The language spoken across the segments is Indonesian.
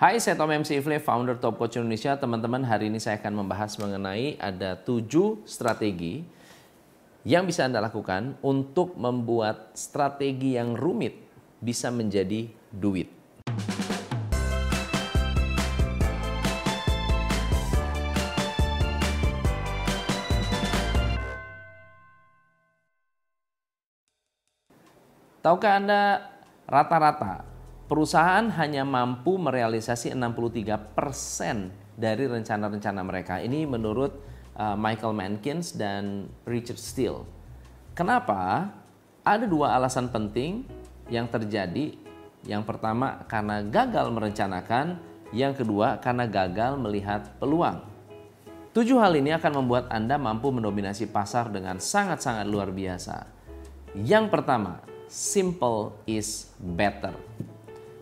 Hai, saya Tom MC Ifle, founder Top Coach Indonesia. Teman-teman, hari ini saya akan membahas mengenai ada tujuh strategi yang bisa Anda lakukan untuk membuat strategi yang rumit bisa menjadi duit. Tahukah Anda rata-rata perusahaan hanya mampu merealisasi 63% dari rencana-rencana mereka. Ini menurut uh, Michael Mankins dan Richard Steele. Kenapa? Ada dua alasan penting yang terjadi. Yang pertama karena gagal merencanakan, yang kedua karena gagal melihat peluang. Tujuh hal ini akan membuat Anda mampu mendominasi pasar dengan sangat-sangat luar biasa. Yang pertama, simple is better.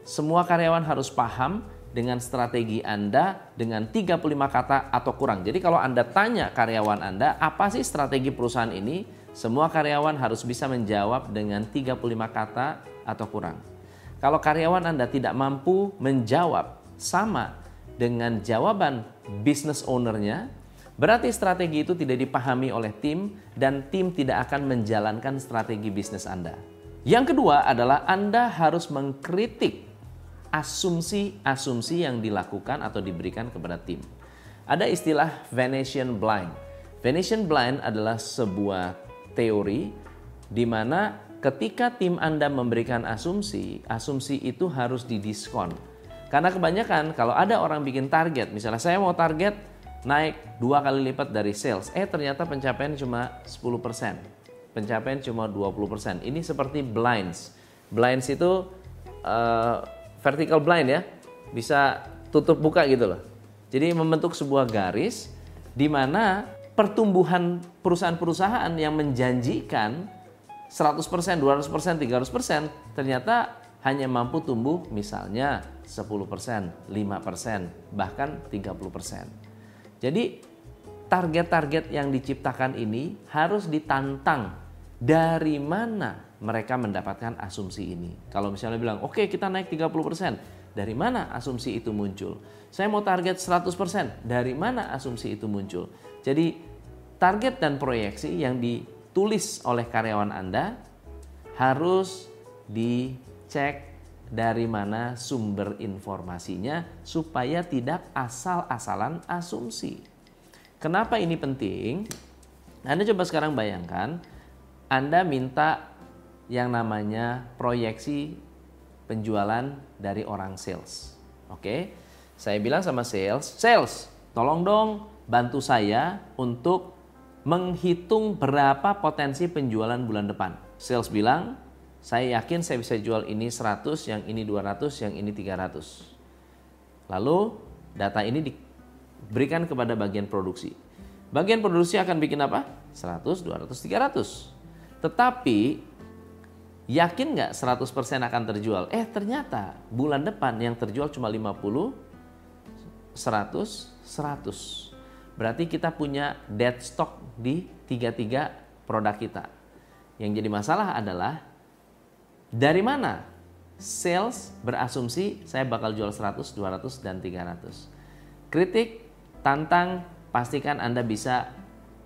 Semua karyawan harus paham dengan strategi Anda dengan 35 kata atau kurang. Jadi kalau Anda tanya karyawan Anda, apa sih strategi perusahaan ini? Semua karyawan harus bisa menjawab dengan 35 kata atau kurang. Kalau karyawan Anda tidak mampu menjawab sama dengan jawaban business ownernya, berarti strategi itu tidak dipahami oleh tim dan tim tidak akan menjalankan strategi bisnis Anda. Yang kedua adalah Anda harus mengkritik asumsi-asumsi yang dilakukan atau diberikan kepada tim. Ada istilah Venetian blind. Venetian blind adalah sebuah teori di mana ketika tim Anda memberikan asumsi, asumsi itu harus didiskon. Karena kebanyakan kalau ada orang bikin target, misalnya saya mau target naik dua kali lipat dari sales, eh ternyata pencapaian cuma 10%. Pencapaian cuma 20%. Ini seperti blinds. Blinds itu uh, vertical blind ya, bisa tutup buka gitu loh. Jadi membentuk sebuah garis di mana pertumbuhan perusahaan-perusahaan yang menjanjikan 100%, 200%, 300% ternyata hanya mampu tumbuh misalnya 10%, 5%, bahkan 30%. Jadi target-target yang diciptakan ini harus ditantang dari mana mereka mendapatkan asumsi ini. Kalau misalnya bilang, oke okay, kita naik 30%, dari mana asumsi itu muncul? Saya mau target 100%, dari mana asumsi itu muncul? Jadi target dan proyeksi yang ditulis oleh karyawan Anda harus dicek dari mana sumber informasinya supaya tidak asal-asalan asumsi. Kenapa ini penting? Anda coba sekarang bayangkan, Anda minta yang namanya proyeksi penjualan dari orang sales. Oke, saya bilang sama sales, sales, tolong dong bantu saya untuk menghitung berapa potensi penjualan bulan depan. Sales bilang, saya yakin saya bisa jual ini 100, yang ini 200, yang ini 300. Lalu data ini diberikan kepada bagian produksi. Bagian produksi akan bikin apa? 100, 200, 300. Tetapi Yakin nggak 100% akan terjual? Eh ternyata bulan depan yang terjual cuma 50, 100, 100. Berarti kita punya dead stock di tiga-tiga produk kita. Yang jadi masalah adalah dari mana sales berasumsi saya bakal jual 100, 200, dan 300. Kritik, tantang, pastikan Anda bisa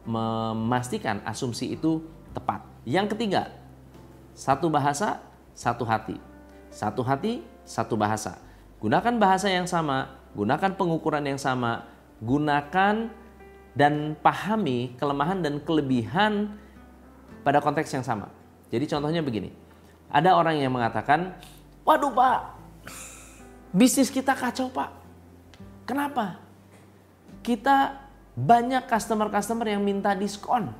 memastikan asumsi itu tepat. Yang ketiga, satu bahasa, satu hati. Satu hati, satu bahasa. Gunakan bahasa yang sama, gunakan pengukuran yang sama, gunakan dan pahami kelemahan dan kelebihan pada konteks yang sama. Jadi contohnya begini. Ada orang yang mengatakan, "Waduh, Pak, bisnis kita kacau, Pak." Kenapa? Kita banyak customer-customer yang minta diskon.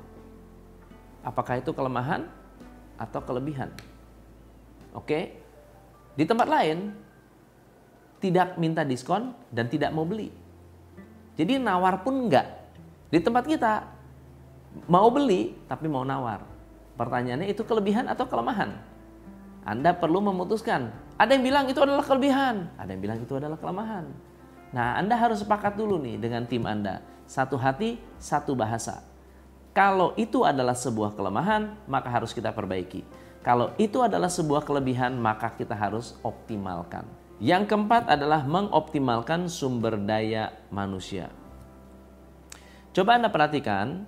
Apakah itu kelemahan? Atau kelebihan. Oke. Di tempat lain tidak minta diskon dan tidak mau beli. Jadi nawar pun enggak. Di tempat kita mau beli tapi mau nawar. Pertanyaannya itu kelebihan atau kelemahan? Anda perlu memutuskan. Ada yang bilang itu adalah kelebihan, ada yang bilang itu adalah kelemahan. Nah, Anda harus sepakat dulu nih dengan tim Anda. Satu hati, satu bahasa. Kalau itu adalah sebuah kelemahan, maka harus kita perbaiki. Kalau itu adalah sebuah kelebihan, maka kita harus optimalkan. Yang keempat adalah mengoptimalkan sumber daya manusia. Coba Anda perhatikan,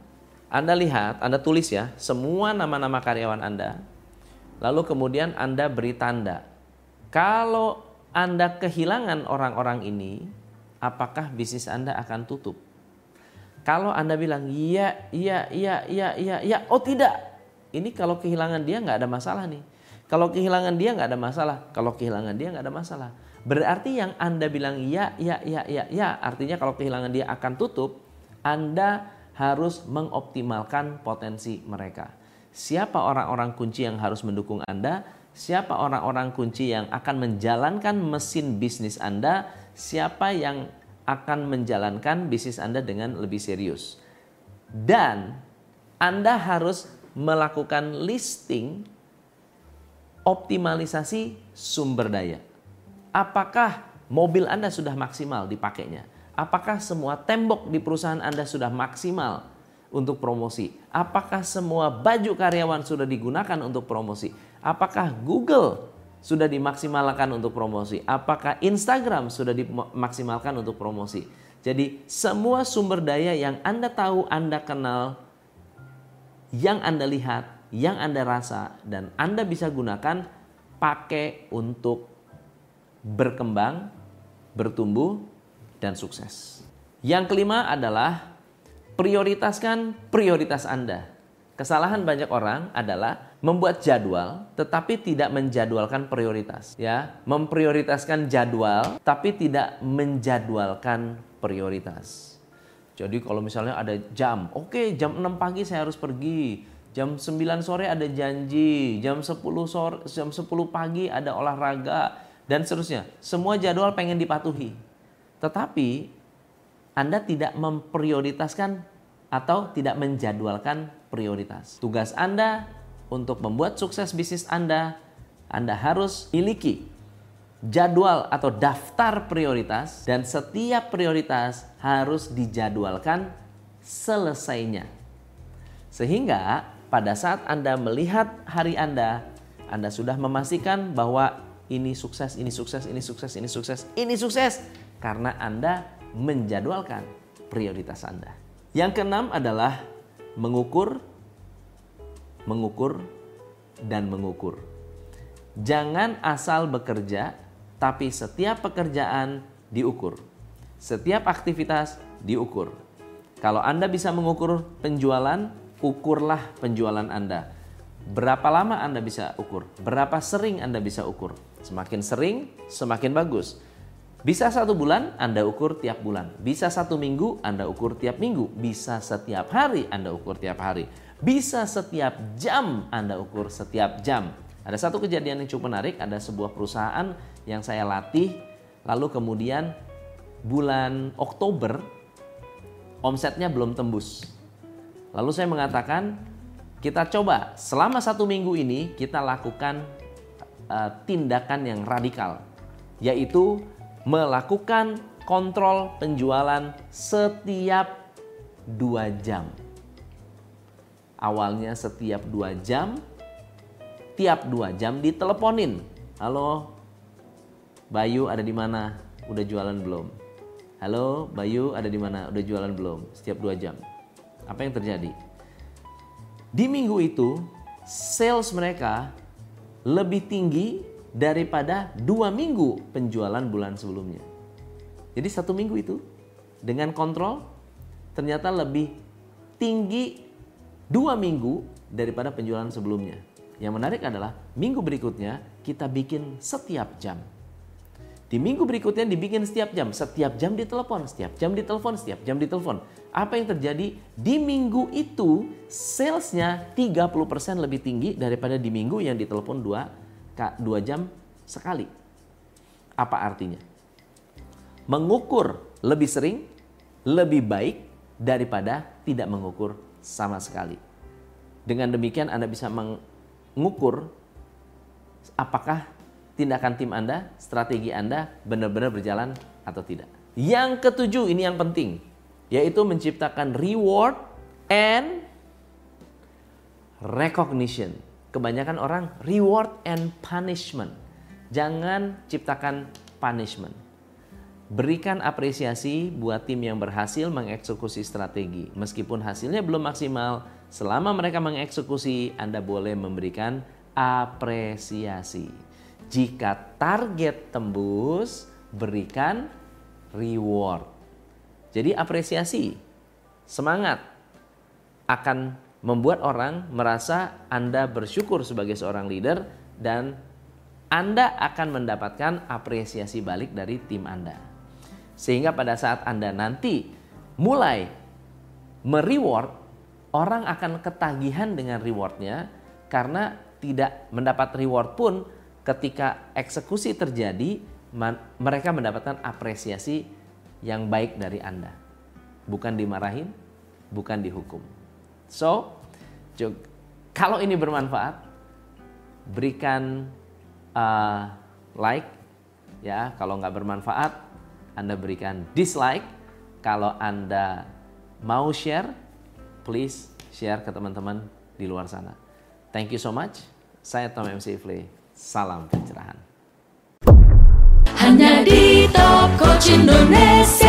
Anda lihat, Anda tulis ya, semua nama-nama karyawan Anda. Lalu kemudian Anda beri tanda. Kalau Anda kehilangan orang-orang ini, apakah bisnis Anda akan tutup? Kalau Anda bilang iya, iya, iya, iya, iya, iya, oh tidak. Ini kalau kehilangan dia nggak ada masalah nih. Kalau kehilangan dia nggak ada masalah. Kalau kehilangan dia nggak ada masalah. Berarti yang Anda bilang ya, ya, ya, ya, ya, artinya kalau kehilangan dia akan tutup, Anda harus mengoptimalkan potensi mereka. Siapa orang-orang kunci yang harus mendukung Anda? Siapa orang-orang kunci yang akan menjalankan mesin bisnis Anda? Siapa yang akan menjalankan bisnis Anda dengan lebih serius? Dan Anda harus melakukan listing optimalisasi sumber daya. Apakah mobil Anda sudah maksimal dipakainya? Apakah semua tembok di perusahaan Anda sudah maksimal untuk promosi? Apakah semua baju karyawan sudah digunakan untuk promosi? Apakah Google sudah dimaksimalkan untuk promosi? Apakah Instagram sudah dimaksimalkan untuk promosi? Jadi semua sumber daya yang Anda tahu, Anda kenal, yang Anda lihat, yang Anda rasa dan Anda bisa gunakan pakai untuk berkembang, bertumbuh, dan sukses. Yang kelima adalah prioritaskan prioritas Anda. Kesalahan banyak orang adalah membuat jadwal tetapi tidak menjadwalkan prioritas ya, memprioritaskan jadwal tapi tidak menjadwalkan prioritas. Jadi kalau misalnya ada jam, oke okay, jam 6 pagi saya harus pergi. Jam 9 sore ada janji, jam 10 sore jam 10 pagi ada olahraga, dan seterusnya. Semua jadwal pengen dipatuhi. Tetapi Anda tidak memprioritaskan atau tidak menjadwalkan prioritas. Tugas Anda untuk membuat sukses bisnis Anda, Anda harus miliki jadwal atau daftar prioritas dan setiap prioritas harus dijadwalkan selesainya. Sehingga pada saat Anda melihat hari Anda, Anda sudah memastikan bahwa ini sukses, ini sukses, ini sukses, ini sukses, ini sukses karena Anda menjadwalkan prioritas Anda. Yang keenam adalah mengukur, mengukur, dan mengukur. Jangan asal bekerja, tapi setiap pekerjaan diukur. Setiap aktivitas diukur. Kalau Anda bisa mengukur penjualan, ukurlah penjualan Anda. Berapa lama Anda bisa ukur? Berapa sering Anda bisa ukur? Semakin sering, semakin bagus. Bisa satu bulan, Anda ukur tiap bulan. Bisa satu minggu, Anda ukur tiap minggu. Bisa setiap hari, Anda ukur tiap hari. Bisa setiap jam, Anda ukur setiap jam. Ada satu kejadian yang cukup menarik, ada sebuah perusahaan yang saya latih, lalu kemudian bulan Oktober, omsetnya belum tembus. Lalu saya mengatakan, kita coba selama satu minggu ini kita lakukan uh, tindakan yang radikal, yaitu melakukan kontrol penjualan setiap dua jam. Awalnya setiap dua jam, tiap dua jam diteleponin. Halo, Bayu ada di mana? Udah jualan belum? Halo, Bayu ada di mana? Udah jualan belum? Setiap dua jam. Apa yang terjadi? Di minggu itu, sales mereka lebih tinggi daripada dua minggu penjualan bulan sebelumnya. Jadi satu minggu itu dengan kontrol ternyata lebih tinggi dua minggu daripada penjualan sebelumnya. Yang menarik adalah minggu berikutnya kita bikin setiap jam. Di minggu berikutnya dibikin setiap jam, setiap jam ditelepon, setiap jam ditelepon, setiap jam ditelepon. Apa yang terjadi? Di minggu itu salesnya 30% lebih tinggi daripada di minggu yang ditelepon 2, 2 jam sekali. Apa artinya? Mengukur lebih sering, lebih baik daripada tidak mengukur sama sekali. Dengan demikian Anda bisa mengukur apakah tindakan tim Anda, strategi Anda benar-benar berjalan atau tidak. Yang ketujuh ini yang penting, yaitu menciptakan reward and recognition. Kebanyakan orang reward and punishment. Jangan ciptakan punishment. Berikan apresiasi buat tim yang berhasil mengeksekusi strategi. Meskipun hasilnya belum maksimal, selama mereka mengeksekusi, Anda boleh memberikan apresiasi. Jika target tembus, berikan reward. Jadi apresiasi, semangat akan membuat orang merasa Anda bersyukur sebagai seorang leader dan Anda akan mendapatkan apresiasi balik dari tim Anda. Sehingga pada saat Anda nanti mulai mereward, orang akan ketagihan dengan rewardnya karena tidak mendapat reward pun ketika eksekusi terjadi, mereka mendapatkan apresiasi yang baik dari Anda. Bukan dimarahin, bukan dihukum. So, kalau ini bermanfaat, berikan uh, like ya. Kalau nggak bermanfaat, anda berikan dislike. Kalau Anda mau share, please share ke teman-teman di luar sana. Thank you so much. Saya Tom MC Ifle. Salam pencerahan. Hanya di Top Coach Indonesia.